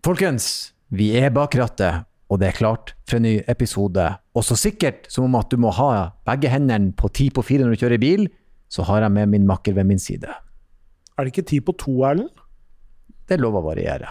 Folkens, vi er bak rattet, og det er klart for en ny episode. Og så sikkert som om at du må ha begge hendene på ti på fire når du kjører bil, så har jeg med min makker ved min side. Er det ikke ti på to, Erlend? Det er lov å variere.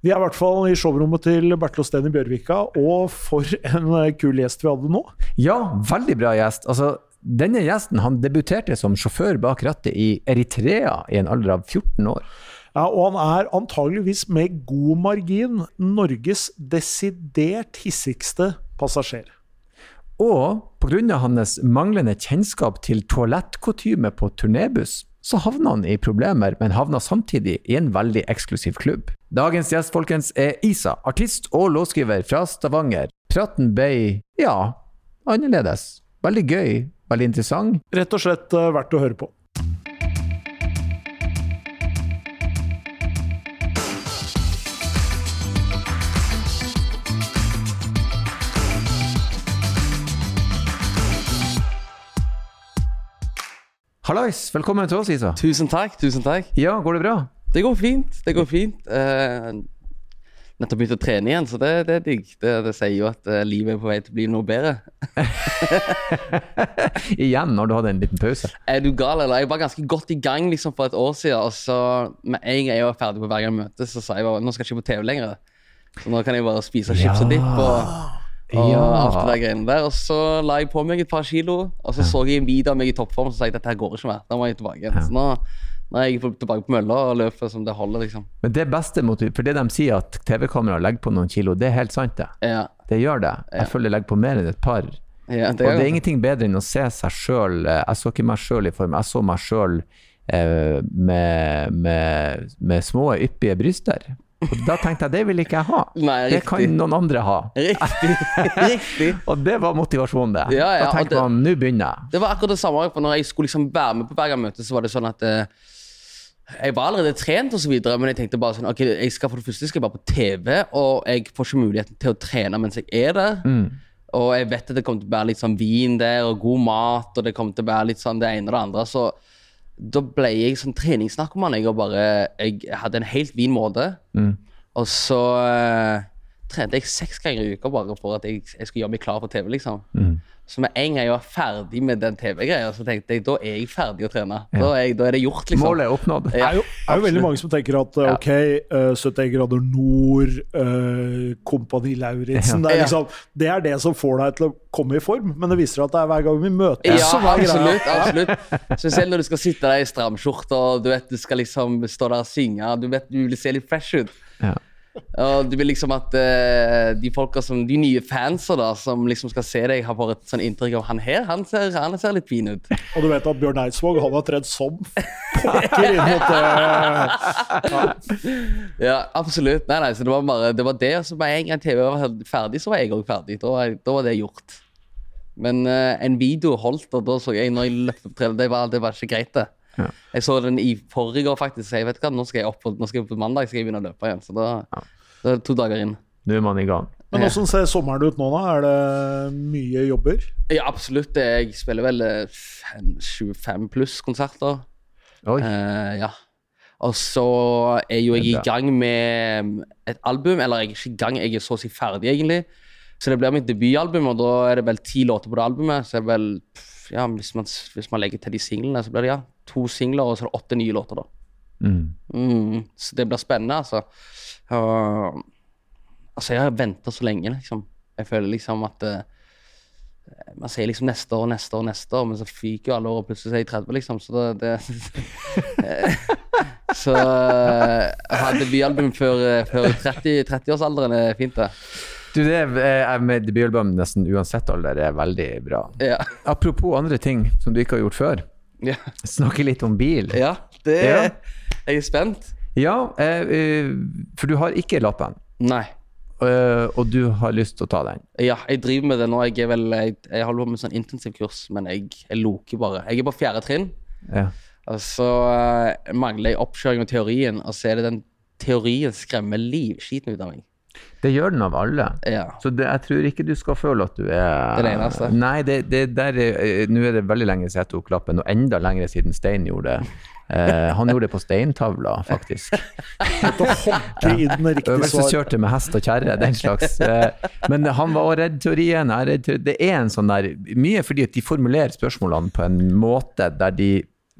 Vi er i hvert fall i showrommet til Bertil Osten i Bjørvika, og for en eh, kul gjest vi hadde nå. Ja, veldig bra gjest. Altså, denne gjesten han debuterte som sjåfør bak rattet i Eritrea i en alder av 14 år. Ja, og han er antageligvis med god margin Norges desidert hissigste passasjer. Og pga. hans manglende kjennskap til toalettkutyme på turnébuss, så havna han i problemer, men havna samtidig i en veldig eksklusiv klubb. Dagens gjest folkens, er Isa, artist og låtskriver fra Stavanger. Praten ble, ja, annerledes. Veldig gøy, veldig interessant. Rett og slett eh, verdt å høre på. Hallais, velkommen til oss, Isa. Tusen takk. tusen takk. Ja, går det bra? Det går fint. det går fint. uh, nettopp begynt å trene igjen, så det, det er digg. Det, det, sier jo at uh, livet er på vei til å bli noe bedre. igjen, når du hadde en liten pause? Er du gal, eller? Jeg var ganske godt i gang liksom, for et år siden. Og så med en gang jeg var ferdig på hver gang jeg møtes, så sa jeg bare nå skal jeg ikke på TV lenger. Så nå kan jeg bare spise chips og dipp. og og ja. alt det der greiene der. Og så la jeg på meg et par kilo, og så så jeg en video av meg i toppform og så sa jeg dette her går ikke mer. Da må jeg tilbake igjen. Så nå, nå er jeg tilbake på mølla og løper som det holder, liksom. Men det beste motiv, for det de sier at TV-kamera legger på noen kilo, det er helt sant, det. Ja. Det gjør det. Jeg føler jeg legger på mer enn et par. Ja, det og det er ingenting bedre enn å se seg sjøl Jeg så ikke meg sjøl i form, jeg så meg sjøl eh, med, med, med små, yppige bryster. Og da tenkte jeg det vil ikke jeg ha. Nei, det kan noen andre ha. Riktig. riktig. og det var motivasjonen, det. Ja, ja, da tenkte man nå begynner jeg. Det var akkurat det samme. Når jeg skulle liksom være med på Bergen-møtet, så var det sånn at eh, jeg var allerede trent, og så videre, men jeg tenkte bare sånn ok, jeg skal for det første skal jeg bare på TV, og jeg får ikke muligheten til å trene mens jeg er der. Mm. Og jeg vet at det kommer til å være litt sånn vin der, og god mat, og det kommer til å være litt sånn det ene og det andre. så da ble jeg sånn treningsnarkoman. Jeg, bare, jeg hadde en helt fin måte. Mm. Og så uh, trente jeg seks ganger i uka bare for at jeg, jeg skulle gjøre meg klar for TV. liksom. Mm. Så med en gang jeg var ferdig med den TV-greia, så tenkte jeg da er jeg ferdig å trene. Ja. Da, er jeg, da, er det gjort, liksom. Målet er oppnådd. Det er jo, er jo veldig mange som tenker at ja. ok, uh, eh, 71 grader nord, uh, Kompani Lauritzen det, liksom, det, er det som får deg til å komme i form, men det viser seg at det er hver gang vi møtes. Ja, absolutt. absolutt. Spesielt når du skal sitte der i stramskjorte og du vet du skal liksom stå der og synge. Du vet du vil se litt fresh ut. Ja. Og du vil liksom at uh, de som, de nye fansa da, som liksom skal se deg, har fått et sånn inntrykk av han her, han ser, han ser litt fin ut. Og du vet at Bjørn Eidsvåg han har tredd som pokker inn mot uh, ja. ja. absolutt. Nei, nei, så det var bare det. Var det og så med en gang TV var ferdig, så var jeg òg ferdig. Da da var, det gjort. Men uh, en video holdt, og da så jeg når jeg løpte opp treet, det, det var ikke greit, det. Ja. Jeg så den i forrige år, faktisk. Så jeg vet hva, nå skal jeg opp, nå skal jeg på mandag skal jeg begynne å løpe igjen. Så da, ja. da er det to dager inn. Nå er man i gang. Men Hvordan ser sommeren ut nå, da? Er det mye jobber? Ja, absolutt. Jeg spiller vel 25 eh, pluss konserter. Oi. Eh, ja. Og så er jo jeg i gang med et album. Eller jeg er ikke i gang, jeg er så å si ferdig, egentlig. Så det blir mitt debutalbum, og da er det vel ti låter på det albumet. Så er det vel ja, hvis man, hvis man legger til de singlene, så blir det ja, to singler og så er det åtte nye låter. da. Mm. Mm, så det blir spennende, altså. Uh, altså, jeg har venta så lenge, liksom. Jeg føler liksom at uh, Man sier liksom neste år, neste år, neste år, men så fyker jo alle år, og plutselig er jeg 30, liksom. Så det, det Så uh, å ha debutalbum før, før 30-årsalderen 30 er fint, det. Du, det er med debutalbum nesten uansett alder er veldig bra. Ja. Apropos andre ting som du ikke har gjort før. Ja. Snakke litt om bil. Ja, det ja. Jeg er spent. Ja, eh, eh, for du har ikke lappen. Nei. Uh, og du har lyst til å ta den? Ja, jeg driver med det nå. Jeg, er vel, jeg, jeg holder på med sånn intensivkurs, men jeg, jeg loker bare. Jeg er på fjerde trinn. Ja. Og så mangler jeg oppkjøring og teorien, og så er det den teorien skremmer livskiten ut av meg. Det gjør den av alle. Ja. Så det, jeg tror ikke du skal føle at du er Det det eneste. Nei, det, det der er, eh, nå er det veldig lenge siden jeg tok lappen, og enda lenger siden Stein gjorde det. Eh, han gjorde det på steintavla, faktisk. Måtte hogge inn riktig svar. Øvelseskjørte med hest og kjerre, den slags. Eh, Men han var også redd teorien. Jeg er redd teori- Det er en sånn der Mye fordi at de formulerer spørsmålene på en måte der de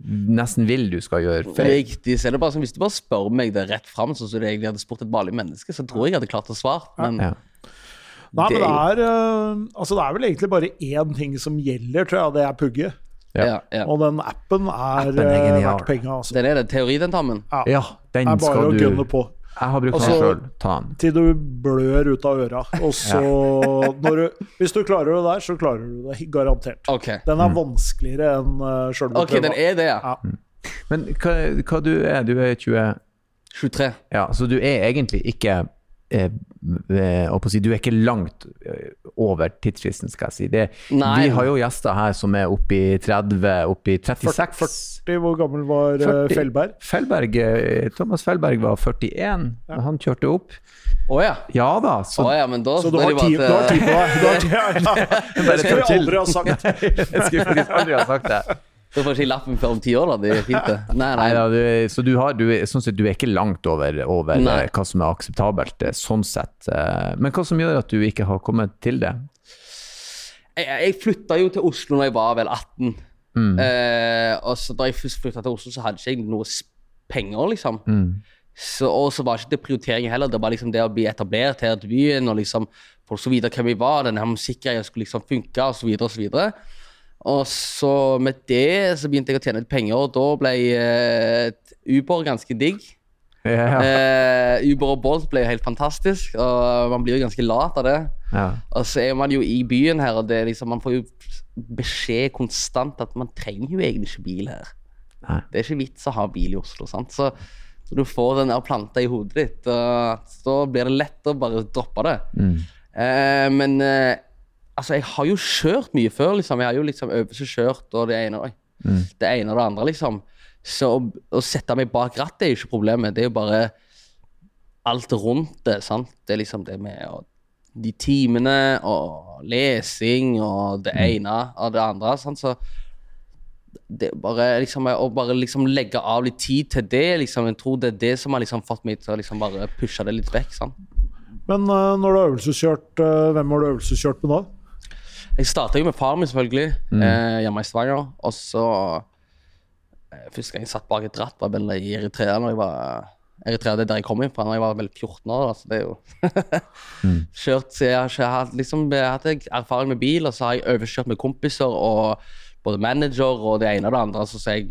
nesten vil du skal gjøre feil. Riktig. Så er det bare som, hvis du bare spør meg det rett fram, sånn som du egentlig hadde spurt et vanlig menneske, så tror jeg jeg hadde klart å svare. Men Ja. Nei, men det- er, eh, altså det er vel egentlig bare én ting som gjelder, tror jeg. Det er pugge. Ja. ja, ja. Og den appen er, Appen er eh, verdt penga, altså. Den er det. teoridentamen? Ja, den Det er bare skal å du gunne på. Jeg har brukt den Altså- sjøl. Ta den. Til du blør ut av øra. Og så når du, Hvis du klarer det der, så klarer du det garantert. Okay. Den Mm. er vanskeligere enn uh, sjølve Ok, den er det, ja. Ja. Men hva, hva du er du? er 20 23. Ja, så du er egentlig ikke eh, eh, Du er ikke langt eh, over tidsfristen, skal jeg si. Det, vi har jo gjester her som er oppe i 30, oppe i 36. 40, hvor gammel var eh, 40. Fellberg? Fellberg, eh, Thomas Fellberg var 41 da han kjørte opp. Å ja. Ja da, Så, så ja, men da Så du har tid, på deg. Ja, ja. Det skulle vi aldri ha sagt. Jeg skulle aldri ha sagt det. Da får ikke lappen før om ti år, da. Det er fint, det. Nei, nei. Nei, da, du, så du, har, du, sånn sett, du er ikke langt over, over eh, hva som er akseptabelt, eh, sånn sett. Eh, Men hva som gjør at du ikke har kommet til det? Jeg, jeg flytta jo til Oslo når jeg var vel 18. Eh, og så Da jeg først flytta til Oslo, så hadde ikke jeg noe s- penger, liksom. Så, og så var ikke det prioritering heller. Det var liksom det å bli etablert her til byen, og liksom folk så videre hvem vi var, denne musikkgreia skulle liksom funke, og så videre og så. Og så med det så begynte jeg å tjene litt penger, og da ble uh, Uber ganske digg. Yeah. Uh, Uber og Bolt ble helt fantastisk, og man blir jo ganske lat av det. ja. Og så er man jo i byen her, og det liksom, man får jo beskjed konstant at man trenger jo egentlig ikke bil her. Nei. Det er ikke vits å ha bil i Oslo, sant? Så, så du får den der planta i hodet ditt, og så blir det lett å bare droppe det. Eh, men eh, altså, jeg har jo kjørt mye før, liksom. Jeg har jo liksom øvelseskjørt og det ene, oi, det ene og det andre, liksom. Så å, å sette meg bak rattet er jo ikke problemet. Det er jo bare alt rundt det, sant. Det er liksom det med og, de timene og lesing og det ene og det andre. Sant? Så det bare liksom å bare liksom legge av litt tid til det, liksom. Jeg tror det er det som har liksom fått meg til å liksom bare pushe det litt vekk. Sant? Men uh, når du har øvelseskjørt, uh, hvem har du øvelseskjørt med da? Jeg starta jo med faren min, selvfølgelig, eh, hjemme i Stavanger. Og så eh, Første gang jeg satt bak et ratt, var vel i Eritrea. Når jeg var Eritrea det er der jeg kom inn fra, når jeg var vel 14 år. Altså, det er jo Kjørt så jeg har ikke hatt liksom, hatt erfaring med bil, og så har jeg overkjørt med kompiser og både manager og det ene og det andre. Så, så jeg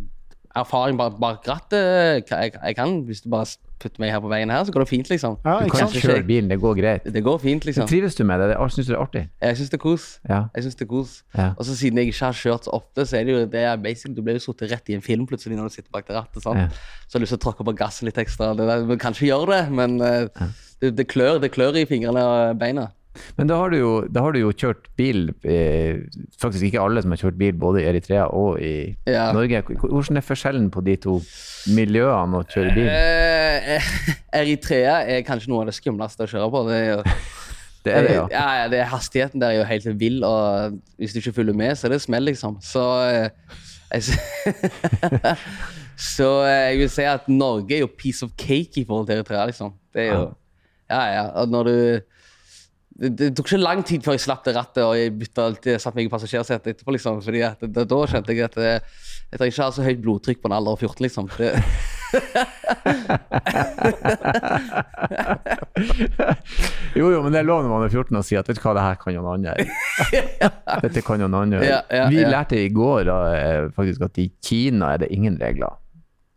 erfaring bak, bak rattet jeg, jeg kan, Hvis du bare putter meg her på veien her, så går det fint, liksom. Ja, Du kan kjøre bilen, det går greit. Det går fint, liksom. Trives du med det? det Syns du det er artig? Jeg syns det er kos. Ja. Jeg synes det er kos. Ja. Og så siden jeg ikke har kjørt så ofte, så er det jo det er basic. Du blir jo sittet rett i en film plutselig når du sitter bak det rattet. sant? Ja. Så har du lyst til å tråkke på gassen litt ekstra. Det der, du kan ikke gjøre det, men eh, det, det, klør, det klør i fingrene og beina. Men da har du jo, har du jo kjørt bil eh, Faktisk ikke alle som har kjørt bil både i Eritrea og i Ja. Norge. Hvordan er forskjellen på de to miljøene å kjøre bil? Eh, Eritrea er kanskje noe av det skumleste å kjøre på. Det er jo Det er det, ja. ja, ja, det er hastigheten der er jo helt vill, og hvis du ikke følger med, så er det smell, liksom. Så eh, jeg, Så eh, jeg vil si at Norge er jo piece of cake i forhold til Eritrea, liksom. Det er jo Ja, ja. Og når du det, det tok ikke lang tid før jeg slapp det rattet og jeg bytta alltid, satt meg i passasjersetet etterpå. liksom, fordi at det, Da skjønte jeg at det, jeg trenger ikke ha så høyt blodtrykk på en alder av 14. liksom. Det, Jo, jo, men det er lov når man er 14 å si at vet du hva, det her kan jo noen andre. Dette kan jo noen andre. Ja, ja, Vi ja. lærte i går eh, faktisk at i Kina er det ingen regler.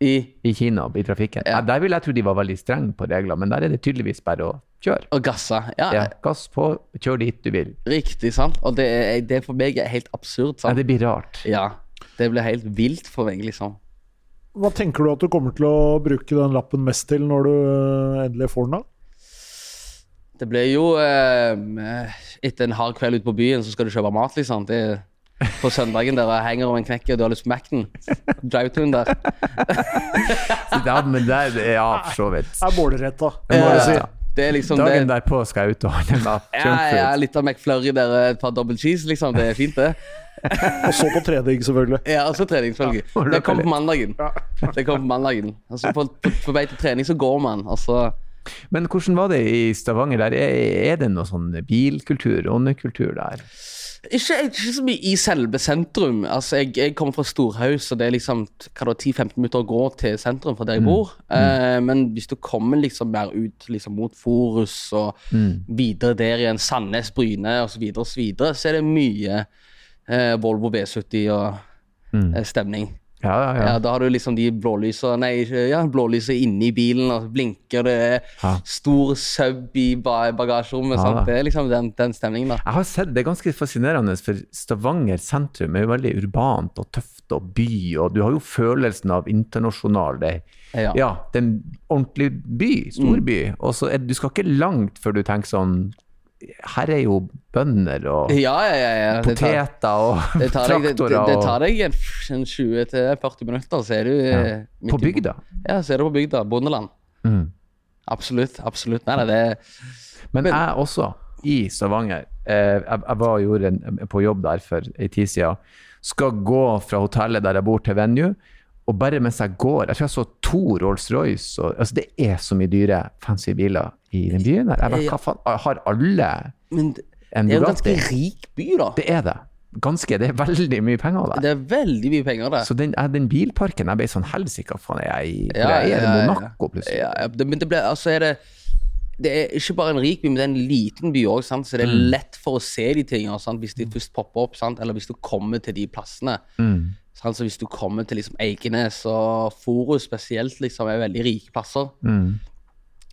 I I Kina, i trafikken. Der vil jeg tro de var veldig strenge på regler, men der er det tydeligvis bare å kjøre. Og gassa. Ja, Ja, gass på, kjør dit du vil. riktig, sant? Og det, er, det for meg er helt absurd. Ja, sant? det blir rart. Ja, det blir helt vilt for meg, liksom. Hva tenker du at du kommer til å bruke den lappen mest til når du eh, endelig får den? da? Det blir jo eh, Etter en hard kveld ute på byen, så skal du kjøpe mat, liksom. Det er på søndagen der jeg henger over en knekke og du har lyst på Mac-en. Drive-tune der. Ja, men der, ja, for så vidt. Det er målretta, Ja, må jeg si. ja. Det er liksom Dagen det, derpå skal jeg ut og handle mat. ja, ja, litt av McFlurry der, et par double cheese, liksom. Det er fint, det. Og så på trening, selvfølgelig. Ja, og så trening, selvfølgelig. Ja, Det kommer på mandagen. Det kom på mandagen. Altså, på, på, på vei til trening så går man, altså Men hvordan var det i Stavanger? der? Er, er det noe sånn bilkultur, åndekultur der? Ikke, ikke så mye i selve sentrum. Altså, jeg, jeg kommer fra Storhaug, så det er liksom hva 10-15 minutter å gå til sentrum fra der jeg bor. Eh, men hvis du kommer liksom mer ut liksom, mot Forus og videre der igjen, Sandnes, Bryne osv., så, videre, og så, videre, så er det mye eh, Volvo V70 og eh, stemning. Ja, ja, Ja, ja. Da har du liksom de blålysa Nei, ja, blålyset inni bilen, og så blinker det Ja. stor sub i bagasjerommet. Sant? Det er liksom den, den stemningen, da. Jeg har sett, Det er ganske fascinerende, for Stavanger sentrum er jo veldig urbant og tøft og by, og du har jo følelsen av internasjonal det, Ja. Ja, det er en ordentlig by, storby. Mm. Og så er, du skal ikke langt før du tenker sånn Her er jo bønder og Ja, ja, ja. ja. Det tar- poteter og Det tar traktorer. det, det, tar deg en, en 20-40 minutter, så er du eh, På bygda. Ja, så er du på bygda. Bondeland. Mm. Absolutt. absolutt. Nei, det Men Men- jeg også, i Stavanger, eh, jeg, jeg var og gjorde en, på jobb der for ei tid siden, skal gå fra hotellet der jeg bor til venue, og bare mens jeg går Jeg tror jeg så to Rolls-Royce. Altså, det er så mye dyre, fancy biler i den byen her. Jeg bare, hva faen, har alle Men det en det er jo en ganske rik by, da. Det er det. Ganske. Det er veldig mye penger der. Det er veldig mye penger der. Så den, den bilparken, jeg ble sånn helsike, faen er jeg i? Ja, jeg er i ja, ja. Monaco, plutselig? Ja, det, men det ble, altså er det det er ikke bare en rik by, men det er en liten by òg, så det er Mm. lett for å se de tingene sant? hvis de først popper opp, sant? eller hvis du kommer til de plassene. Mm. Sant? Så hvis du kommer til liksom Eikenes og Forus spesielt, liksom, er veldig rike plasser. Mm.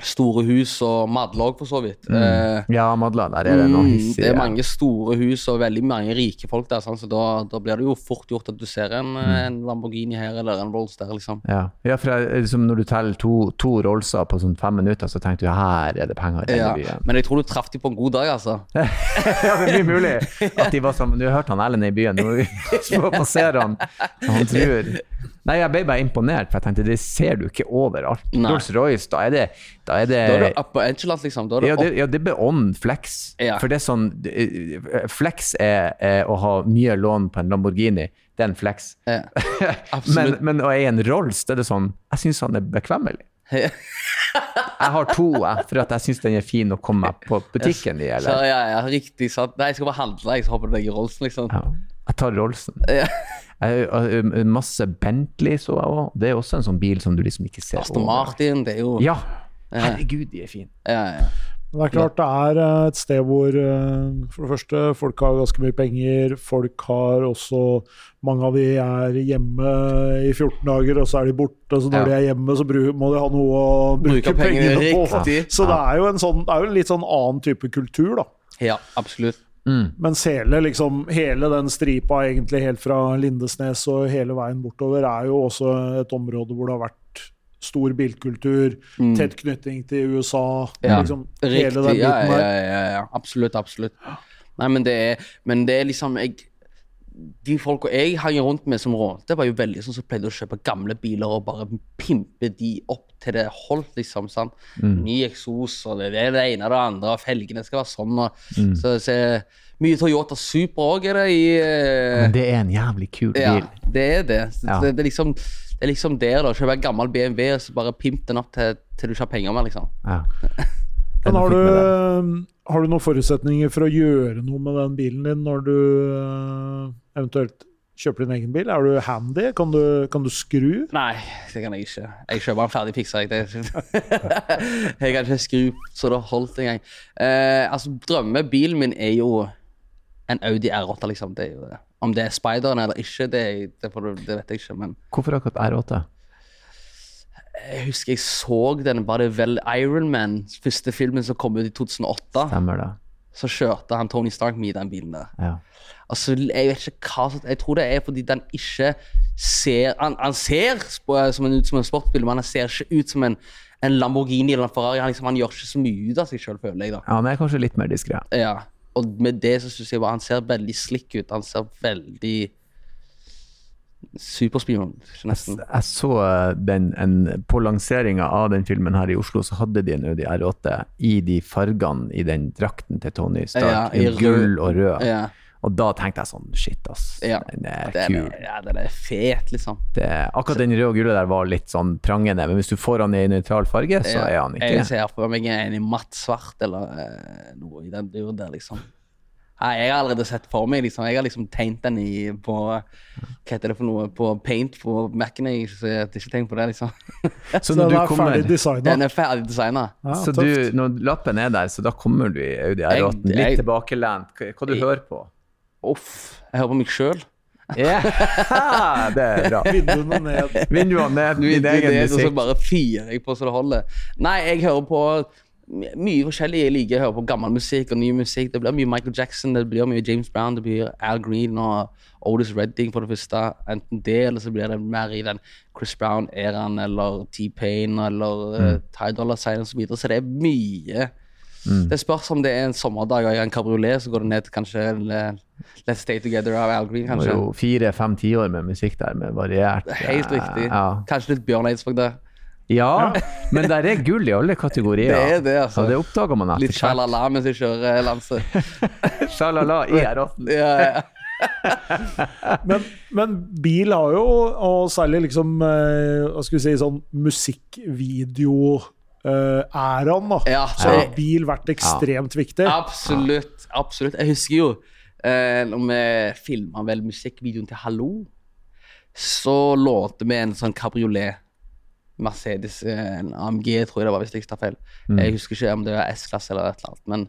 Store hus og Madla òg, for så vidt. Mm. Ja, Madla, der er det noe mm, hissig. det er mange store hus og veldig mange rike folk der, sånn, så da, da blir det jo fort gjort at du ser en, Mm. en Lamborghini her eller en Rolls der, liksom. Ja, ja for jeg, liksom når du teller to, to Rollser på sånn fem minutter, så tenker du her er det penger i Ja. byen. Men jeg tror du traff dem på en god dag, altså. ja, det er mye mulig at de var sånn Du har hørt han Erlend i byen, nå må vi passere han. Han tror Nei, jeg ble bare imponert, for jeg tenkte det ser du ikke overalt. Rolls-Royce, da er det Da er det, Da er up på Edgeland, liksom. Da er det ja, det, ja, det blir on flex. Ja. For det er sånn eh, Flex er, er å ha mye lån på en Lamborghini. Det er en flex. Ja. men, men å eie en Rolls, det er det sånn Jeg syns han er bekvemmelig. Jeg har to, jeg, for at jeg syns den er fin å komme på butikken i. Så, ja, ja, riktig sant. Nei, jeg skal bare handle, jeg, så hopper du deg i Rollsen, liksom. Ja, jeg tar Rollsen. Ja. Jeg, jeg, masse Bentley så jeg òg. Det er også en sånn bil som du liksom ikke ser Aston over. Martin, det er jo Ja. Herregud, de er fine. ja, ja. Men det er klart det er eh, et sted hvor eh, for det første, folk har ganske mye penger. Folk har også Mange av de er hjemme i 14 dager, og så er de borte. Så når Ja. de er hjemme, så må de ha noe å bruke Bruke pengene pengene på. riktig. Så det er jo en sånn, det er jo en litt sånn annen type kultur, da. ja, absolutt. Mens hele, liksom, hele den stripa, egentlig helt fra Lindesnes og hele veien bortover, er jo også et område hvor det har vært stor bilkultur, tett knytting til USA. Mm. Ja, liksom, hele Riktig. den biten der. ja, ja, ja, ja. Absolutt, absolutt. Nei, men det er, men det er liksom jeg, De folka jeg hang rundt med som rånte, var jo veldig sånn som pleide å kjøpe gamle biler og bare pimpe de opp til det holdt, liksom. sant? Ny eksos, og det er det ene og det andre, og felgene skal være sånn. og så, så Mye Toyota Super òg er det i eh, Men det er en jævlig kul bil. Ja, det er det. Ja. Det, det, er liksom, det er liksom der, da. Kjøpe en gammel BMW og så bare pimp den opp til, til du ikke har penger mer, liksom. Ja. Men har du, har du noen forutsetninger for å gjøre noe med den bilen din når du eh, eventuelt kjøper din egen bil? Er du handy? Kan du, kan du skru? Nei, det kan jeg ikke. Jeg kjøper den ferdig fiksa. Jeg, jeg kan ikke skru så det holdt engang. Eh, altså, drømmebilen min er jo en Audi R8, liksom. Det er jo det. Om det er Spideren eller ikke, det, det, det vet jeg ikke. Men Hvorfor akkurat R8? Jeg husker jeg så den, var det vel Ironman, første filmen som kom ut i 2008. Stemmer det. Så kjørte han Tony Stark med i den bilen der. Ja. Altså, jeg vet ikke hva Jeg tror det er fordi den ikke ser Han, han ser som en, ut som en sportsbil, men han ser ikke ut som en, en Lamborghini eller en Ferrari. Han, liksom, han gjør ikke så mye ut av seg sjøl, føler jeg. da ja, Han er kanskje litt mer diskré. Ja, Og med det så syns jeg bare han ser veldig slick ut. Han ser veldig Superspion, nesten. Jeg så eh, den en, På lanseringa av den filmen her i Oslo, så hadde de en Audi R8 i de fargene i den drakten til Tony Stark. Ja, gull og rød. Ja. Og da tenkte jeg sånn Shit, ass. Ja. Den er Den kul. ja, den er fet, liksom. Det, akkurat den røde og gule der var litt sånn prangende, men hvis du får han i nøytral farge, så er han Jeg ikke ser for meg en i matt svart eller eh, noe i den duren der, liksom. Nei, jeg har allerede sett for meg, liksom. Jeg har liksom tegnet den i på Hva heter det for noe? På paint på Mac-en. Jeg har ikke tenkt på det, liksom. Så når du er kommer ferdig designa. Den er ferdig designa. Ja, Så du, når lappen er der, så da kommer du i Audi R8 litt jeg- tilbakelent. Hva, hva du Jeg- hører på? Uff. Jeg hører på meg sjøl. Ja, det er bra. Vinduene ned. Vinduene ned, din egen Og så bare fyrer jeg på så det holder. Nei, jeg hører på mye forskjellig. Jeg liker å høre på gammel musikk og ny musikk. Det blir mye Michael Jackson, det blir mye James Brown, det blir Al Green og Otis Redding for det første. Enten det, eller så blir det mer i den Chris Brown-æraen, eller T-Pain, eller uh, Ty Dolla Sign osv. Så, videre. så det er mye. Det spørs om det er en sommerdag og jeg har en kabriolet, så går det ned til kanskje eh, Let's Stay Together av Al Green, Det var kanskje. jo fire-fem tiår med musikk der, med variert Helt eh, riktig. Ja. Kanskje litt Bjørn Eidsvåg der. Ja, men der er gull i alle kategorier. Det er det, altså. Og det oppdager man etter hvert. Litt sjalala mens jeg kjører Lanse. Sjalala i R8. Ja, ja. Men, men bil har jo, og særlig liksom eh, Hva skal vi si, sånn musikkvideo-æraen, da. Ja, så har bil vært ekstremt viktig. Absolutt. absolutt. Jeg husker jo uh, når vi filma vel musikkvideoen til Hallo, så lånte vi en sånn kabriolet. Mercedes, eh, en AMG, tror jeg det var, hvis jeg ikke tar feil. Jeg husker ikke om det var S-klasse eller et eller annet. Men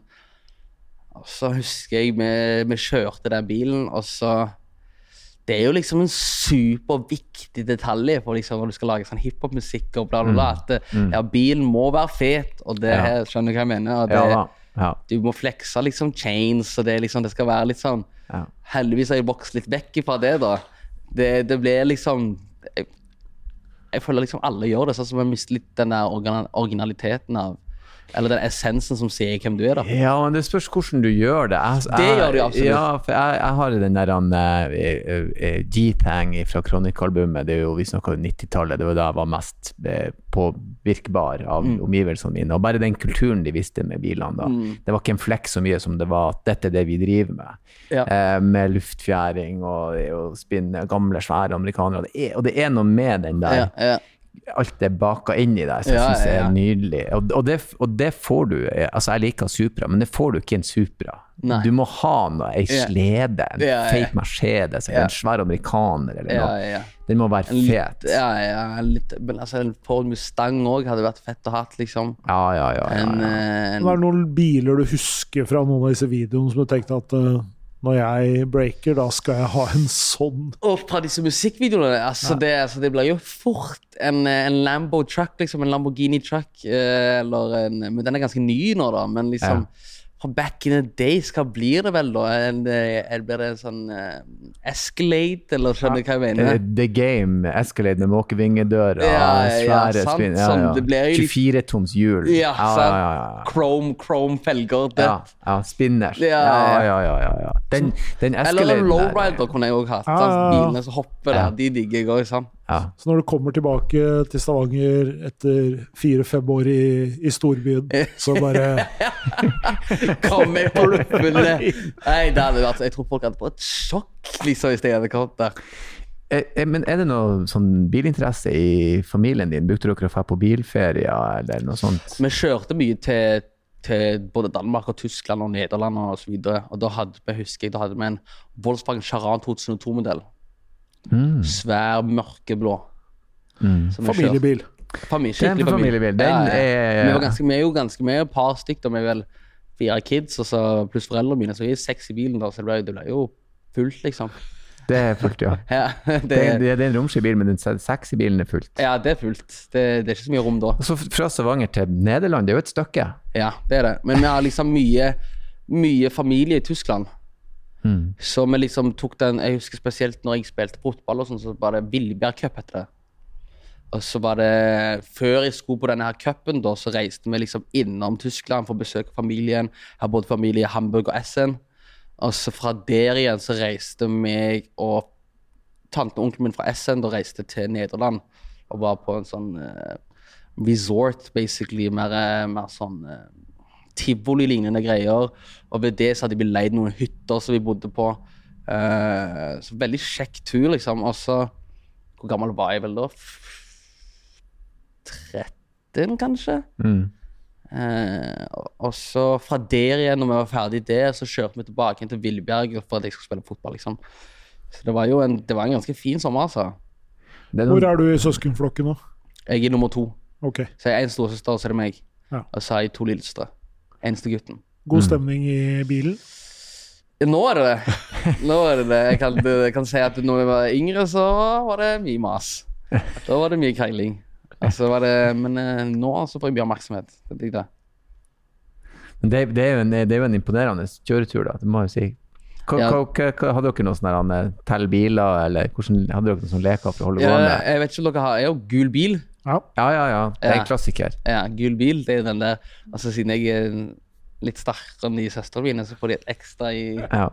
så husker jeg vi, vi kjørte den bilen, og så Det er jo liksom en superviktig detalj for liksom når du skal lage sånn hiphop-musikk og bla, bla, bla. At eh, ja, bilen må være fet, og det Ja. skjønner du hva jeg mener? Det, Ja. Ja. du må flekse liksom chains, og det, liksom, det skal være litt sånn Ja. Heldigvis har jeg vokst litt vekk fra det, da. Det, det blir liksom jeg, føler liksom alle gjør det, sånn som jeg mister litt den der originaliteten av Eller den essensen som sier hvem du er, da. Ja, men det spørs hvordan du gjør det. Jeg, Det gjør du absolutt. Ja, for jeg, jeg har den der eh, G-Tang fra Kronik-albumet. Det er jo, Vi snakker om 90-tallet. Det var da jeg var mest påvirkbar av Mm. omgivelsene mine. Og bare den kulturen de visste med bilene da. Det var ikke en flekk så mye som det var at dette er det vi driver med. Ja. Uh, med luftfjæring og, og spinne gamle, svære amerikanere. Det er, og det er noe med den der Ja, ja. Alt er baka inn i deg, som jeg Ja, ja, ja. er nydelig. Og, og, det, og det får du eh, Altså, jeg liker Supra, men det får du ikke i en Supra. Nei. Du må ha noe, ei slede, en Ja, ja. fake Mercedes eller Ja. en svær amerikaner eller noe. ja. Den må være En litt- fet. Ja, ja, litt, men altså, en Ford Mustang òg hadde vært fett å ha, liksom. Ja, ja, ja. ja, En, ja. eh, Det er noen biler du husker fra noen av disse videoene som du tenkte at eh, når jeg breaker, da skal jeg ha en sånn. Og fra disse musikkvideoene altså, det, altså, det blir jo fort en, en Lambo truck, liksom. En Lamborghini truck. Eh, eller en, men den er ganske ny nå, da. Men liksom fra back in the days, hva blir det vel, da? En, en, blir det en sånn uh, Escalade, eller skjønner du hva jeg Eh, mener? The Game, Escalade med måkevingedør og ja, ja, svære ja, spinn. Ja, sånn, ja. det blir jo litt- 24 toms hjul. Ja, ja, sant. ja, ja. Chrome, chrome felger. Det. Ja, ja, spinners. Ja, Ja, ja. ja, ja. ja, ja. Den, den Eller Escaladen en der, lowrider kunne jeg òg hatt. Ja, ja, ja. Bilene som hopper Ja. der, de digger jeg òg. Ja. Så når du kommer tilbake til Stavanger etter fire-fem år i, i storbyen, så bare Kom det fulle! Nei, det hadde vært, Jeg tror folk hadde fått sjokk liksom, hvis jeg hadde kommet der. Eh, eh, Men er det noe sånn bilinteresse i familien din? Brukte dere å dra på bilferier eller noe sånt? Vi kjørte mye til, til både Danmark og Tyskland og Nederland og så videre. Og da hadde vi, husker jeg, da hadde vi en Volkswagen Charan 2002-modell. Mm. Svær, mørkeblå. Mm. familiebil. Familie, Det er en skikkelig familiebil. Den er- Vi, var ganske, vi er jo ganske er et par stykker. Vi er vel fire kids og så pluss foreldrene mine, så vi er seks i bilen, da, så det ble, det ble jo fullt, liksom. Det er fullt, ja. Ja, Det, det, er, det er en romslig bil, men den sexy bilen er fullt. ja, det er fullt. Det, det er ikke så mye rom da. Så fra Stavanger til Nederland, det er jo et stykke. Ja, det er det. Men vi har liksom mye, mye familie i Tyskland. Mm. Så vi liksom tok den Jeg husker spesielt når jeg spilte fotball, og sånn, så var det Villebjerg Cup, heter det. Og så var det Før jeg skulle på denne her cupen, så reiste vi liksom innom Tyskland for å besøke familien. Jeg har både familie i Hamburg og Essen. Og så fra der igjen så reiste meg og tante og onkelen min fra Essen da reiste til Nederland og var på en sånn uh, resort, basically. Mer, eh, mer sånn eh, tivoli-lignende greier. Og ved det så hadde vi leid noen hytter som vi bodde på. Uh, så veldig kjekk tur, liksom. Og så Hvor gammel var jeg vel da? 13, kanskje? Mm. Uh, og- så fra der igjen, når vi var ferdig der, så kjørte vi tilbake til Villebjerg for at jeg skulle spille fotball, liksom. Så det var jo en, det var en ganske fin sommer, altså. Er noen... Hvor er du i søskenflokken nå? Jeg er nummer to. Ok. Så jeg er en storesøster, og så er det meg. Ja. Og så har jeg to lillesøstre. Eneste gutten. God stemning i bilen? Nå er det det. Nå er det det. Jeg kan, jeg kan si at når jeg var yngre, så var det mye mas. Da var det mye krangling. Altså men eh, nå så får jeg mye oppmerksomhet. Det er jeg. men det, det, er jo en, det er jo en imponerende kjøretur, da. Det må jeg si. Hva, Ja. hva, hva, hadde dere noen sånne her, tell biler, eller hvordan, hadde dere noen sånne leker for å holde Ja, gående? jeg vet ikke om dere har Jeg har gul bil. Ja. Ja, ja, ja. Det er en klassiker. Ja, gul bil, det er den der Altså siden jeg er litt sterkere enn de søstrene mine, så får de et ekstra i Ja.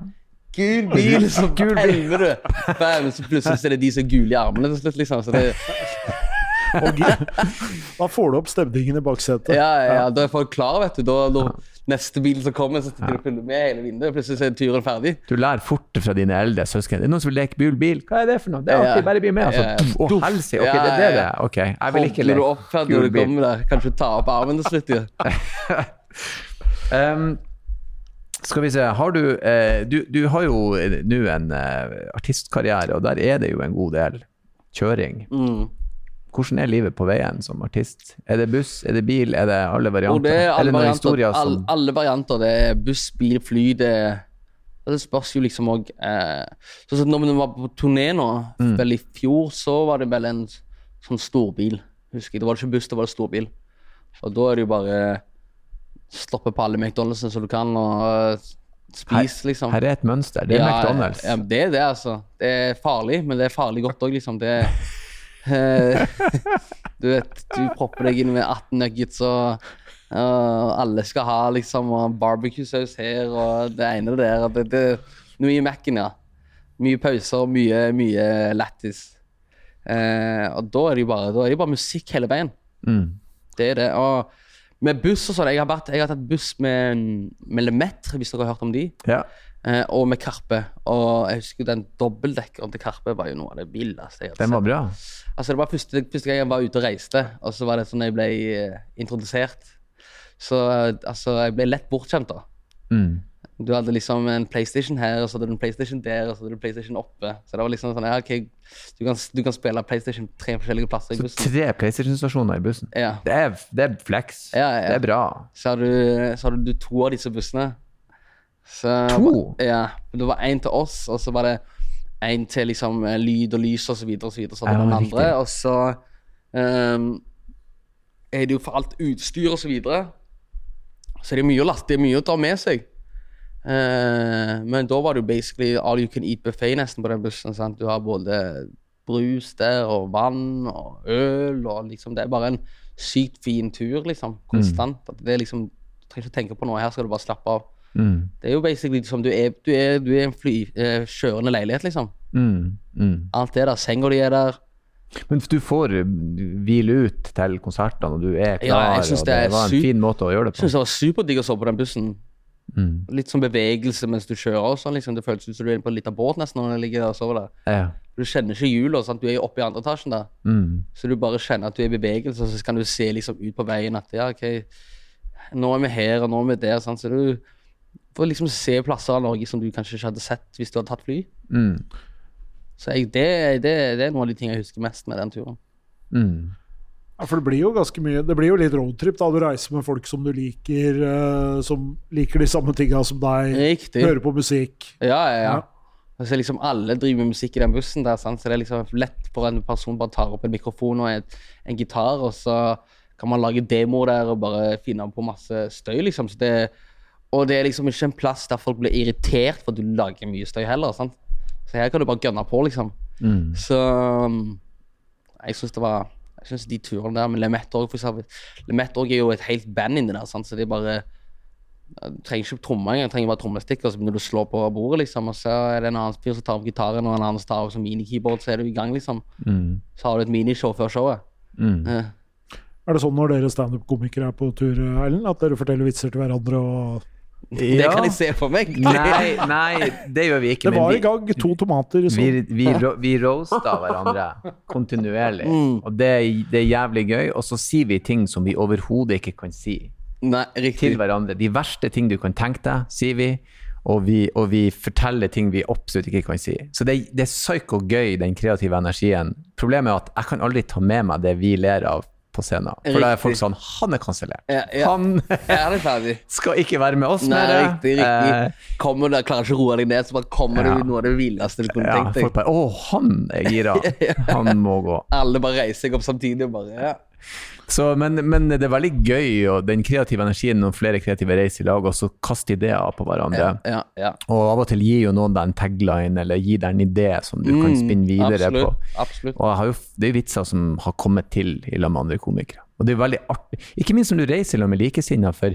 Gul bil, så gul bil. du. Bam, så plutselig så er det de som er gule i armene til slutt, liksom. Så det, da får du opp stemningen i baksetet. ja, ja, ja, da er folk klar, vet du. Da, da neste bil som kommer, så sitter du og følger med hele vinduet. Plutselig så er turen ferdig. Du lærer fort fra dine eldre søsken. Det er noen som vil leke bil bil. Hva er det for noe? Det er alltid bare bli med. Altså, Ja. ja. Å, helsike. Ok, det er det det er. Ok, jeg vil ikke leke her når gul du kommer der? Kanskje ta opp armen til slutt? Ja. Um, skal vi se, har du eh, Du, du har jo nå en eh, artistkarriere, og der er det jo en god del kjøring. Mm. Hvordan er livet på veien som artist? Er det buss, er det bil, er det alle varianter? det er alle Eller varianter. som... Alle, alle varianter. Det er buss, bil, fly. Det, og det spørs jo liksom òg eh, Sånn som når vi var på turné nå, Mm. vel i fjor, så var det vel en sånn storbil. Husker jeg. Det var ikke buss, det var storbil. Og da er det jo bare stoppe på alle McDonald'sene som du kan, og eh, spise, liksom. Her er et mønster. Det er Ja, McDonald's. Ja, det er det, altså. Det er farlig, men det er farlig godt òg, liksom. Det eh, Du vet, du propper deg inn med 18 nuggets, og, og alle skal ha liksom barbecue-saus her, og det ene og det der. Det, det, mye Mac-en, ja. Mye pauser, mye, mye lættis. Eh, og da er det jo bare, det bare musikk hele veien. Mm. Det er det. Og med buss og sånn Jeg jeg har tatt buss med, med Lemetre, hvis dere har hørt om de. Ja. Eh, og med Karpe. Og jeg husker den dobbeltdekkeren til Karpe var jo noe av det villeste jeg hadde Den var sett. bra. Altså, det var første, første gang jeg var ute og reiste, og så var det sånn jeg ble eh, introdusert. Så eh, altså, jeg ble lett bortskjemt, da. Mm. Du hadde liksom en PlayStation her, og så hadde du en PlayStation der, og så hadde du en PlayStation oppe. Så det var liksom sånn, ja, ok, du kan, du kan spille PlayStation tre forskjellige plasser i bussen. Så tre PlayStation-stasjoner i bussen. Ja. Det er, det er flex. Ja, ja. Det er bra. Så har, du, så hadde du to av disse bussene. Så, To? Ja. Det var én til oss, og så var det én til liksom eh, lyd og lys og så videre og så videre. Så Ja, andre, og så um, er det jo for alt utstyr og så videre. Så det er mye å laste, det er mye å ta med seg. Uh, men da var det jo basically all you can eat buffet nesten på den bussen. Sant? Du har både brus der, og vann og øl, og liksom Det er bare en sykt fin tur, liksom. Konstant. At det er liksom Du trenger ikke tenke på noe, her skal du bare slappe av. Mm. Det er jo basically som du er Du er, du er en fly, eh, kjørende leilighet, liksom. Mm. Mm. Alt er der. Senga di er der. Men du får uh, hvile ut til konsertene, og du er klar. Ja, jeg synes og det var en fin måte å gjøre det på. Jeg syns det var superdigg å sove på den bussen. Mm. Litt sånn bevegelse mens du kjører. og sånn, liksom. Det føles ut som du er på en liten båt nesten når du ligger der og sover der. Ja. Du kjenner ikke hjula. Du er jo oppe i andre etasjen der. Mm. Så du bare kjenner at du er i bevegelse, så kan du se liksom ut på veien at ja, ok, nå er vi her, og nå er vi der. Sant? Så du får liksom se plasser av Norge som du kanskje ikke hadde sett hvis du hadde tatt fly. Mm. Så jeg, det, det, det er noen av de tingene jeg husker mest med den turen. Mm. Ja, for det blir jo ganske mye Det blir jo litt roadtrip da du reiser med folk som du liker, uh, som liker de samme tinga som deg, Riktig. hører på musikk. Ja, ja, ja. Ja. Altså, liksom alle driver med musikk i den bussen der, sant? så det er liksom lett for en person bare tar opp en mikrofon og en, en gitar, og så kan man lage demoer der og bare finne på masse støy, liksom. Så det, og det er liksom ikke en plass der folk blir irritert for at du lager mye støy heller, sant. Så her kan du bare gønne på, liksom. Mm. Så um, jeg syns det var Jeg synes de turene der med Lemett òg, for eksempel. Lemett òg er jo et helt band inni der, sant? så det er bare Du trenger ikke tromme engang, du trenger bare trommestikker, og så begynner du å slå på bordet, liksom. Og så er det en annen fyr som tar opp gitaren, og en annen som tar opp minikeyboard, så er du i gang, liksom. Så har du et minishow før showet. Eh, Er det sånn når dere standup-komikere er på tur, Erlend, at dere forteller vitser til hverandre og Det kan jeg se for meg. Nei, nei, det gjør vi ikke. Det var i gang to tomater. Så. Vi, vi, vi roaster hverandre kontinuerlig, og det, er- det er jævlig gøy. Og så sier vi ting som vi overhodet ikke kan si Nei, til hverandre. De verste ting du kan tenke deg, sier vi. Og vi, og vi forteller ting vi absolutt ikke kan si. Så det, det er psyko gøy, den kreative energien. Problemet er at jeg kan aldri ta med meg det vi ler av på scenen. For da er folk sånn Han er kansellert. Ja, ja. Han skal ikke være med oss Nei, mer. riktig, riktig. Kommer du, klarer ikke å roe deg ned, så bare kommer Ja. det noe av det villeste du kunne Ja, tenkt folk bare Å, han er gira. Han må gå. Alle bare reiser seg opp samtidig og bare ja. Så, men, men det er veldig gøy, og den kreative energien når flere kreative reiser i lag, og så kaster ideer på hverandre. Ja, ja. Og av og til gir jo noen deg en tagline, eller gir deg en idé som du kan spinne videre Mm, absolutt, på. Absolutt. Og jo, det er jo vitser som har kommet til i lag med andre komikere. Og det er veldig artig. Ikke minst når du reiser i lag med likesinnede, for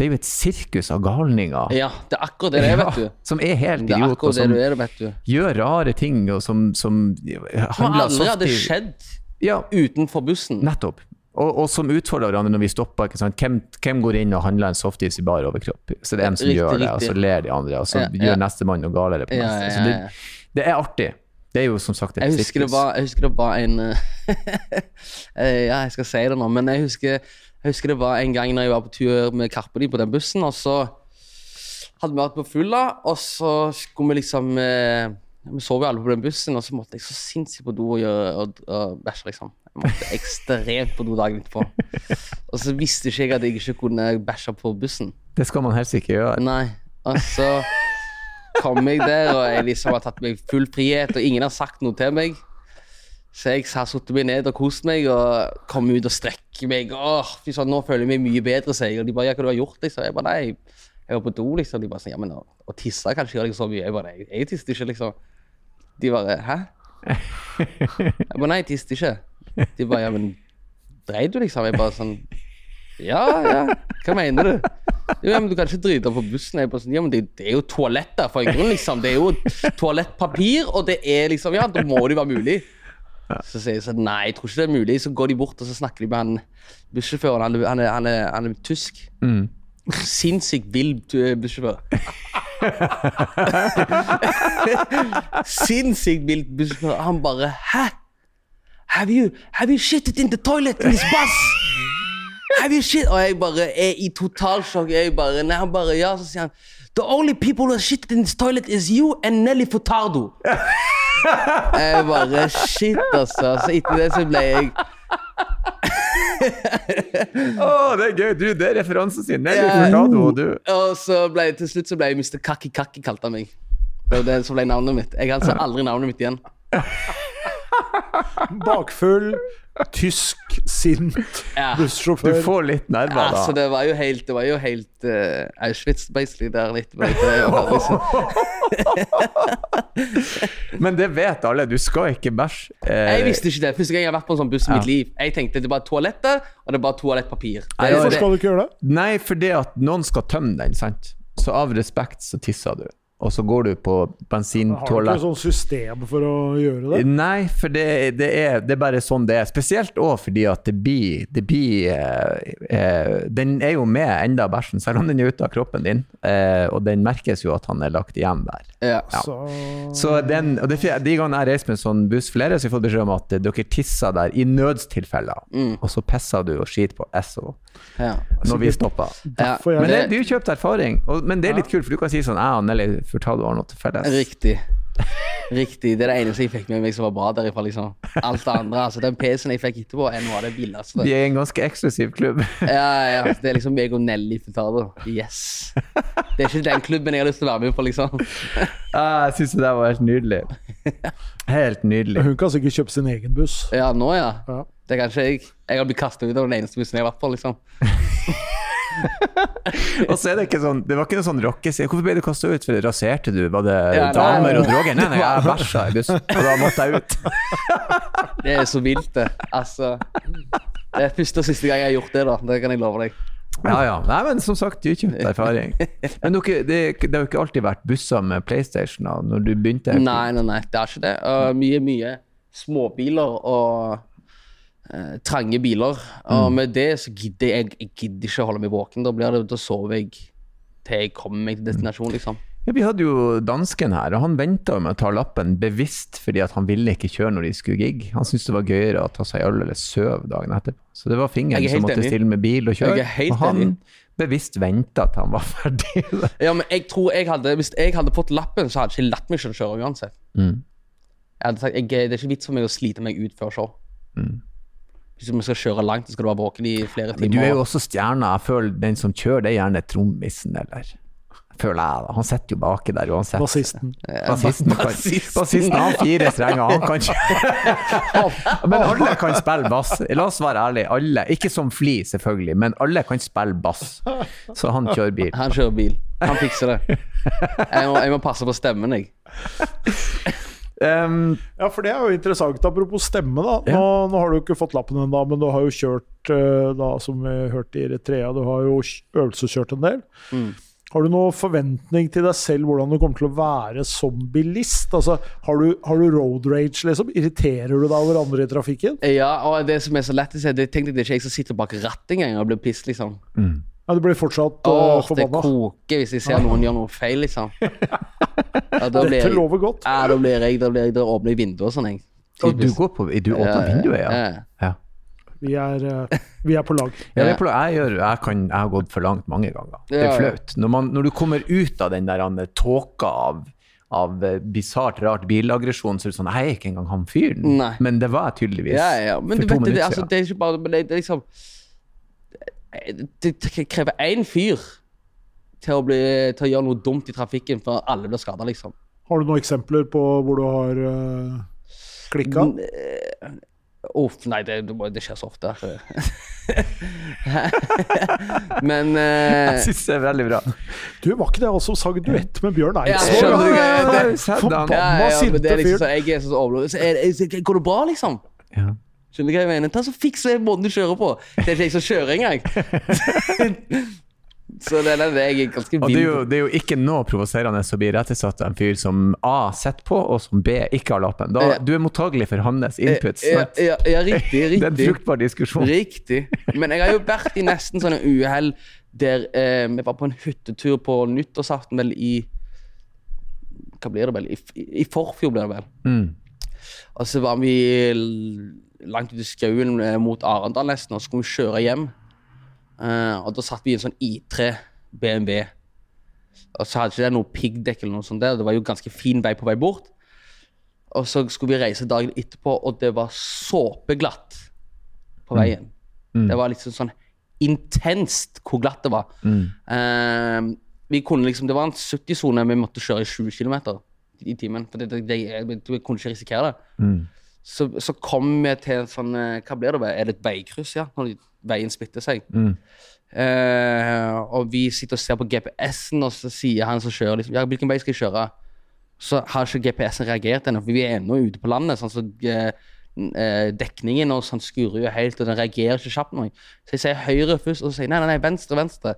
det er jo et sirkus av galninger. Ja, det er akkurat det det er, vet du. Ja, som er helt Det er og som er, vet du. gjør rare ting, og som, som handler aldri hadde softy- skjedd Ja, utenfor bussen. Nettopp. Og, og som utfordrer hverandre når vi stopper. Hvem, hvem går inn og handler en softis i bar overkropp? Så det er en som Riktig, gjør det, og så ler de andre, og så Ja, ja. gjør nestemann noe galere på Ja, neste. ja, Så det, det er artig. Det er jo som sagt et Jeg husker, det sirkus. var, jeg husker det var en eh, Ja, jeg skal si det nå, men jeg husker, jeg husker det var en gang når jeg var på tur med Karpeli på den bussen, og så hadde vi vært på fulla, og så skulle vi liksom eh, Vi sov jo alle på den bussen, og så måtte jeg så sinnssykt på do og, gjøre, og, og bæsje, liksom. Jeg måtte ekstremt på do dagen etterpå. Og så visste ikke jeg at jeg ikke kunne bæsje på bussen. Det skal man helst ikke gjøre. Nei. Og så kom jeg der, og jeg liksom har tatt meg full frihet, og ingen har sagt noe til meg. Så jeg har satt meg ned og kost meg, og kom ut og strekker meg. Åh, søren, nå føler jeg meg mye bedre, sier jeg. Og de bare, ja, hva du har gjort, liksom? Jeg bare, nei, jeg var på do, liksom. De bare sånn, ja, men å, å tisse kan ikke gjøre deg så mye. Jeg bare, nei, jeg tisset ikke, liksom. De bare, hæ? Jeg bare, nei, jeg tisset ikke. De bare, ja, men dreide du, liksom? Jeg bare sånn, ja, ja, hva mener du? Jo, ja, men du kan ikke drite på bussen. Jeg bare sånn, ja, men det, det er jo toaletter for en grunn, liksom. Det er jo toalettpapir, og det er liksom, ja, da må det jo være mulig. Så sier jeg sånn, nei, jeg tror ikke det er mulig. Så går de bort, og så snakker de med han bussjåføren. Han, han, han, han er tysk. Sinnssykt vill tu- bussjåfør. Sinnssykt vill bussjåfør. Han bare, hæ? Have you, have you shitted in the toilet in this bus? Have you shit? Og jeg bare er i totalsjokk. Jeg bare, nei, han bare, ja, så sier han The only people who have shitted in this toilet is you and Nelly Furtado. jeg bare, shit, altså. Så etter det så ble jeg Å, det er gøy! Du, det er referansen sin. Nelly yeah. Furtado og du. Og så ble jeg, til slutt så ble jeg Mr. Kakki Kakki, kalte han meg. Det var det som ble navnet mitt. Jeg har altså aldri navnet mitt igjen. Bakfull, tysk, sint Ja. Du får litt nerver Altså, det var jo helt, det var jo helt uh, Auschwitz, basically, der litt. Liksom, Men det vet alle. Du skal ikke bæsje. Eh, jeg visste ikke det. Første gang jeg har vært på en sånn buss i mitt liv. Jeg tenkte det er bare toaletter, og det er bare toalettpapir. Hvorfor skal du ikke gjøre det? Nei, fordi at noen skal tømme den, sant? Så av respekt så tisser du. Og så går du på Har du ikke sånn system for å gjøre det? Nei, for det, det, er, det er bare sånn det er. Spesielt òg fordi at det blir, det blir eh, eh, Den er jo med enda bæsjen, selv om den er ute av kroppen din. Eh, og den merkes jo at han er lagt igjen der. ja. Så Så den, og det, De gangene jeg reiser med en sånn buss flere, så har jeg fått beskjed om at eh, dere tisser der i nødstilfeller. Og så pisser du og skiter på Esso Ja. når vi stopper. Ja. Men det, du det er kjøpt erfaring. Og, men det er litt kult, for du kan si sånn Jeg og Nelly Furtado har noe til felles. Riktig. Riktig. Det er det eneste jeg fikk med meg som var bra derifra. liksom. Alt det andre, altså Den PC-en jeg fikk etterpå, er noe av det villeste. Vi er en ganske eksklusiv klubb. Ja, ja, Det er liksom meg og Nelly Furtado. Yes. Det er ikke den klubben jeg har lyst til å være med på, liksom. Ah, jeg syns det der var helt nydelig. Helt nydelig. Hun kan sikkert kjøpe sin egen buss. Ja, nå, ja. Ja. Det er kanskje jeg. Jeg har blitt kasta ut av den eneste bussen jeg har vært på, liksom. Og så er det ikke sånn Det var ikke noe sånn rockeside. Hvorfor ble du kasta ut? For raserte du? Var det Ja, damer og droger? Nei, nei, jeg bæsja i bussen, og da måtte jeg ut. Det er så vilt, det. Altså Det er første og siste gang jeg har gjort det, da. Det kan jeg love deg. Ja, ja. Nei, men som sagt, dyrkjøpt erfaring. Men dere, det, det har jo ikke alltid vært busser med PlayStation da, når du begynte? Nei, nei, nei, det er ikke det. Uh, mye, mye småbiler og uh, trange biler. Og med det så gidder jeg, jeg gidder ikke å holde meg våken. Da, blir det, da sover jeg til jeg kommer meg til destinasjonen, liksom. Ja, vi hadde jo dansken her, og han venta med å ta lappen bevisst fordi at han ville ikke kjøre når de skulle gig. Han syntes det var gøyere å ta seg øl eller sove dagen etterpå. Så det var fingeren er som måtte enig. stille med bil og kjøre. Og han enig. bevisst venta til han var ferdig. Ja, men jeg tror jeg hadde Hvis jeg hadde fått lappen, så hadde jeg ikke latt meg selv kjøre uansett. Mm. Jeg hadde sagt, jeg, Det er ikke vits for meg å slite meg ut før show. Hvis vi skal kjøre langt, så skal du være våken i flere timer. Men du er jo også stjerna. Jeg føler den som kjører, det er gjerne trommisen, eller Føler jeg, da. Han sitter jo baki der uansett. Bassisten. Bassisten kan Bassisten. Bassisten har fire strenger, han kan ikke Men alle kan spille bass. La oss være ærlige. Alle. Ikke som Fli, selvfølgelig, men alle kan spille bass. Så han kjører bil. Han kjører bil. Han fikser det. Jeg må, jeg må passe på stemmen, jeg. Um, Ja, for det er jo interessant. Apropos stemme, da. Nå, nå har du ikke fått lappen ennå, men du har jo kjørt, eh, da, som vi hørte i Eritrea, du har jo øvelseskjørt en del. Har du noen forventning til deg selv hvordan du kommer til å være som bilist? Altså, har du, har du road rage, liksom? Irriterer du deg over andre i trafikken? Ja, og det som er så lett å si, det tenkte jeg det er ikke jeg som sitter bak rattet engang og blir piss, liksom. Ja, du blir fortsatt uh, Åh, det koker hvis jeg ser noen gjøre noe feil, liksom. Ja, da blir Dette jeg, lover godt. ja, da blir jeg, da blir jeg, da åpner jeg vinduet og sånn, jeg. og du går på Du åpner vinduet, ja? ja. ja. Vi er, eh, vi er på lag. Ja, det er på- jeg, gjør, jeg, kan, jeg har gått for langt mange ganger. Det er Ja, flaut. Når, man, når du kommer ut av den der han, tåka av, av eh, bisart, rart bilaggresjon, så er det sånn Jeg er ikke engang han fyren. Nei. Men det var jeg tydeligvis Ja, ja, men for du to vet det, det, minutter altså, siden. det er ikke bare men det, det er liksom Det, krever én fyr til å, bli, til å gjøre noe dumt i trafikken før alle blir skada, liksom. Har du noen eksempler på hvor du har uh, klikka? Uff, nei, det, det, skjer så ofte. men uh, Jeg syns det er veldig bra. Du, var ikke det han som sang duett med Bjørn Eidsvåg? Ja. Forbanna ja, ja, sinte det er liksom fyr. jeg er så overlovet. Er, er, Går det bra, liksom? Ja. Skjønner du hva jeg mener? Ta så Fiks den måten du kjører på. Det er ikke jeg som kjører engang. så det er det jeg er ganske Og det er, jo, det er jo ikke noe provoserende å bli rettesatt av en fyr som A sitter på, og som B ikke har lappen. Da, du er mottagelig for hans input. Ja, ja, ja, riktig. Det er en fruktbar diskusjon. Riktig. Men jeg har jo vært i nesten sånne uhell der eh, vi var på en hyttetur på nyttårsaften vel i Hva blir det vel? I, i forfjor blir det vel. Mm. Og så var vi langt ute i skauen eh, mot Arendal nesten, og så skulle vi kjøre hjem. Eh, og da satt vi i en sånn I3 BMW. Og så hadde ikke det noe piggdekk eller noe sånt der. Det var jo ganske fin vei på vei bort. Og så skulle vi reise dagen etterpå, og det var såpeglatt på veien. Det var liksom sånn intenst hvor glatt det var. Eh, vi kunne liksom, Det var en 70-sone vi måtte kjøre i 20 km i timen. For det, det, det, jeg, jeg kunne ikke risikere det. Så, så kom vi til en sånn eh, Hva blir det? Er det et veikryss, ja? Når veien splitter seg. Eh, og vi sitter og ser på GPS-en, og så sier han som kjører liksom, ja, hvilken vei skal jeg kjøre? Så har ikke GPS-en reagert ennå, for vi er ennå ute på landet. sånn så eh, eh, Dekningen og sånn skurrer jo helt, og den reagerer ikke kjapt nok. Så jeg sier høyre først, og så sier nei, nei, nei, venstre, venstre.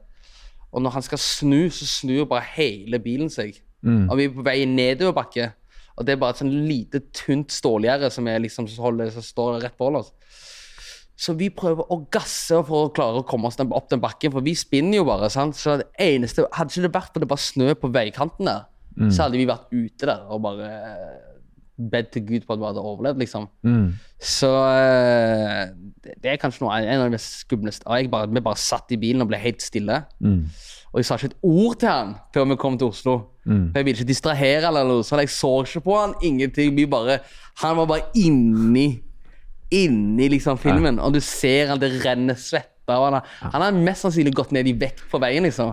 Og når han skal snu, så snur bare hele bilen seg. Og vi er på vei nedoverbakke. Og det er bare et sånn lite, tynt stålgjerde som, liksom, som, står rett på oss. Så vi prøver å gasse for å klare å komme oss opp den bakken, for vi spinner jo bare. sant? Så det eneste, Hadde ikke det vært for det bare snø på veikanten der, så hadde vi vært ute der og bare eh, bedt til Gud på at vi hadde overlevd, liksom. Så eh, det, er kanskje noe, en av de mest skumleste Vi bare satt i bilen og ble helt stille. Og jeg sa ikke et ord til han før vi kom til Oslo. For Jeg ville ikke distrahere han eller noe, så jeg så ikke på han, ingenting. Vi bare, han var bare inni inni liksom filmen, og du ser han, det renner svette. av han, han har mest sannsynlig gått ned i vekt på veien, liksom.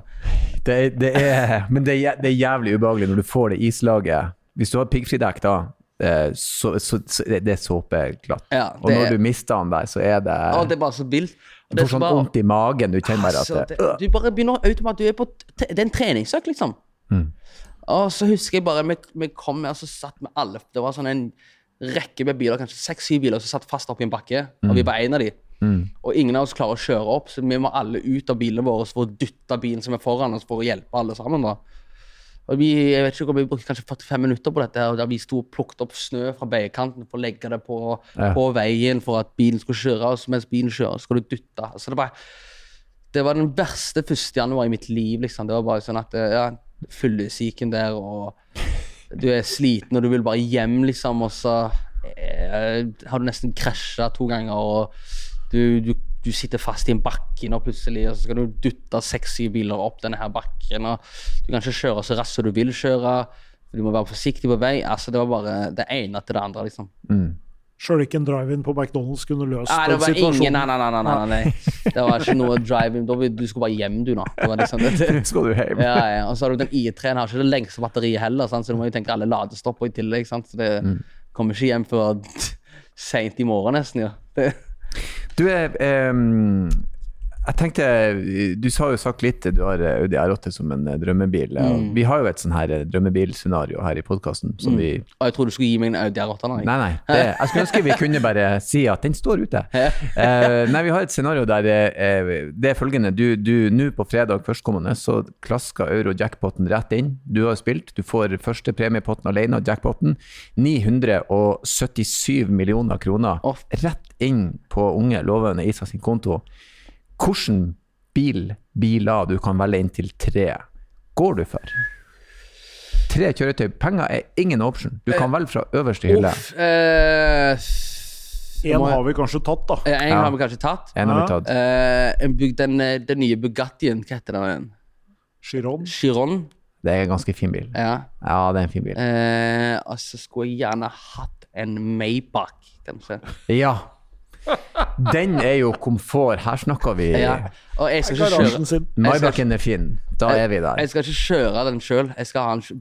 Det, det er, men det er, det er jævlig ubehagelig når du får det islaget. Hvis du har piggfridekk da, eh, så, så, så det er såpeglatt. Ja, og når du mister han der, så er det Å, det er bare så vilt. Du får sånn bare- vondt i magen. Du kjenner bare Altså, at det, øh. du bare begynner automatisk Du er på Det er en treningsøkt, liksom. Og så husker jeg bare Vi, vi kom med, og så satt vi alle Det var sånn en rekke med biler, kanskje seks-syv biler, som satt fast oppi en bakke, og vi var en av de. Og ingen av oss klarer å kjøre opp, så vi må alle ut av bilene våre for å dytte bilen som er foran oss, for å hjelpe alle sammen. da. Og vi, jeg vet ikke vi brukte kanskje 45 minutter på dette, og der vi sto og plukket opp snø fra veikanten for å legge det på, Ja. på veien for at bilen skulle kjøre, og mens bilen kjører, skal du dytte. Så det, bare, det var den verste 1. januar i mitt liv, liksom. Det var bare sånn at ja, fyllesyken der, og du er sliten, og du vil bare hjem, liksom, og så eh, har du nesten krasja to ganger, og du, du, du sitter fast i en bakke nå plutselig, og så skal du dutte seks-syv biler opp denne her bakken, og du kan ikke kjøre så raskt som du vil kjøre, du må være forsiktig på vei. Altså, det var bare det ene til det andre, liksom. Sjøl ikke en drive-in på McDonald's kunne løst Nei, det den situasjonen. ingen Nei, nei, nei. nei, nei, nei. Det var ikke noe drive-in. Du skulle bare hjem, du, nå. Det var liksom det. Skal du hjem. Ja, ja. Og så har du den I3-en, har ikke det lengste batteriet heller, sant? så du må jo tenke alle ladestopper i tillegg. Sant? Så det kommer ikke hjem før seint i morgen, nesten. ja. Det, Du er ehm, Jeg tenkte Du har jo sagt litt du har Audi R8 som en eh, drømmebil. og Vi har jo et sånn her eh, drømmebilscenario her i podkasten Mm. vi og jeg tror du skulle gi meg en Audi R8. Nei. Nei, nei. Det, jeg skulle ønske vi kunne bare si at den står ute. uh, nei, vi har et scenario der uh, det er følgende. Du, du, Nå på fredag førstkommende så klasker euro-jackpoten rett inn. Du har spilt. Du får første premiepotten alene av jackpoten. 977 millioner kroner rett inn på unge, lovende Isa sin konto. Hvilken bil, biler du kan velge inntil tre, går du for? Tre kjøretøy. Penger er ingen option. Du kan velge fra øverste hylle. Uff. Eh, En har vi kanskje tatt, da. en Ja. har vi kanskje tatt. En har vi tatt. Uh, den, eh, den nye Bugattien, hva heter den? igjen? Chiron. Chiron. Det er en ganske fin bil. Ja. Ja, det er en fin bil. Uh, og så skulle jeg gjerne hatt en Maybach, kanskje. Ja. Den er jo komfort. Her snakker vi Ja. Og jeg skal ikke kjøre. Maybachen er fin. Da er vi der. Jeg skal ikke kjøre den sjøl.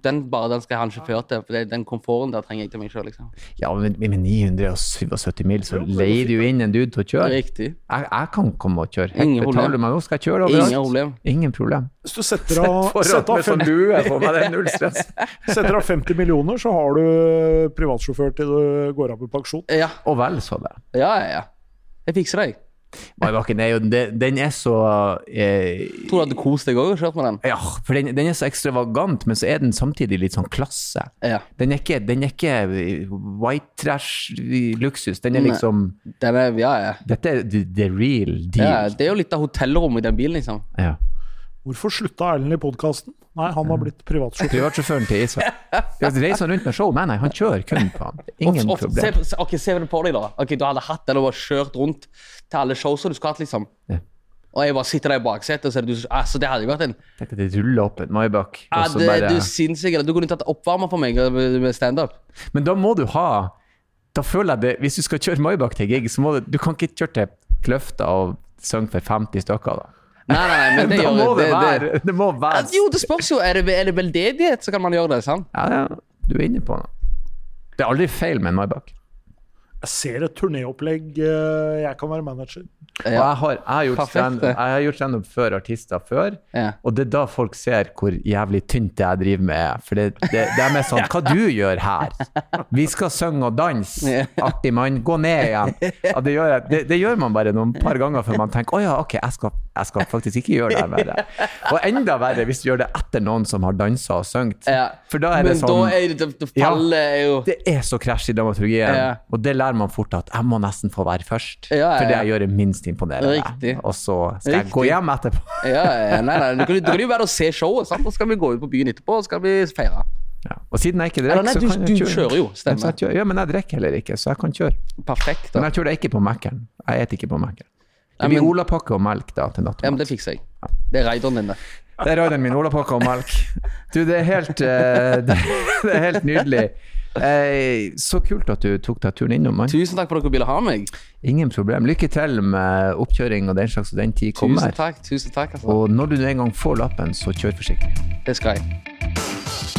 Den, bare den skal jeg ha en sjåfør til. For det- den komforten der trenger jeg til meg sjøl. Liksom. Ja, men med 977 mil, så leier du inn en dude til å kjøre. Riktig. Jeg, jeg kan komme og kjøre. Ingen problem. betaler du meg nå, skal jeg kjøre overalt. Ingen problem. Ingen problem. Hvis du setter av, Sett setter av, med sånn fem, lue det er null stress. setter av 50 millioner, så har du privatsjåfør til du går av med pensjon. Ja, Og vel så det. ja, ja. ja. Jeg fikser deg. jeg. Er jo Den er så eh, Tror du at du koste deg òg og kjørte med den? Ja, for den, den er så ekstravagant, men så er den samtidig litt sånn klasse. Ja. Den er ikke, den er ikke white trash-luksus. Den er liksom Den er, ja, ja. Dette er the, the real ja. deal. Det er jo litt av hotellrommet i den bilen, liksom. Ja. Hvorfor slutta Erlend i podkasten? Nei, han har blitt privatsjåfør. Privatsjåføren til Isa. Ja, Reiser han rundt med show? Nei, nei, han kjører kun på han. Ingen Og- og- problem. Se, ok, se på deg, da. Ok, Du hadde hatt den og bare kjørt rundt til alle showene du skulle hatt, liksom. Ja. Og jeg bare sitter der i baksetet, og så er det du Altså, det hadde jo vært en Tenk at det ruller opp en Maybach. ja, og så bare- Du er sinnssyk. Du kunne tatt oppvarmer for meg med med standup. Men da må du ha Da føler jeg det Hvis du skal kjøre Maybach til gig, så må du Du kan ikke kjøre til Kløfta og synge for 50 stykker, da. Nei, nei, nei, men det gjør må det det, være det. Det må være Jo, det spørs jo. Er det, er det veldedighet, så kan man gjøre det. sant? Ja, ja, du er inne på noe. Det er aldri feil med en Maybach. Jeg ser et turnéopplegg. eh, Jeg kan være manager. Ja. jeg har, jeg har gjort Perfekt, stand- det. jeg har gjort standup før artister før, Ja. og det er da folk ser hvor jævlig tynt det jeg driver med er. For det, det, det er mer sånn Hva du gjør her? Vi skal synge og danse. Artig mann, gå ned igjen. Ja, det, gjør jeg, det, det gjør man bare noen par ganger før man tenker å ja, ok, jeg skal, jeg skal faktisk ikke gjøre det her mer. Og enda verre hvis du gjør det etter noen som har dansa og sunget. For da er det sånn da er det, det, det jo det er så krasj i dramaturgien, og det lærer man fort at jeg må nesten få være først. Ja, ja, For det jeg gjør er minst imponerende. Riktig. Og så skal jeg gå hjem etterpå. Ja, ja, nei, nei, du kan, du kan jo være å se showet, sant? og så skal vi gå ut på byen etterpå og skal vi feire. Ja. Og siden jeg ikke drikker, så kan du- jeg kjøre. du kjører jo, stemmer. Ja, jeg Ja, men jeg drikker heller ikke, så jeg kan kjøre. Perfekt. Men jeg kjører ikke på Mækkern. Jeg spiser ikke på Mækkern. Det blir olapakke og melk da til Ja, men det fikser jeg. Det er raideren din, det. Det er raideren min. Olapakke og melk. Du, det er helt, uh, det, det er helt nydelig. Eh, så kult at du tok deg turen innom, Man. Tusen takk for at dere ville ha meg. Ingen problem. Lykke til med oppkjøring og den slags, og den tid kommer. Tusen takk. tusen takk altså. Og når du en gang får lappen, så kjør forsiktig. Det skal jeg.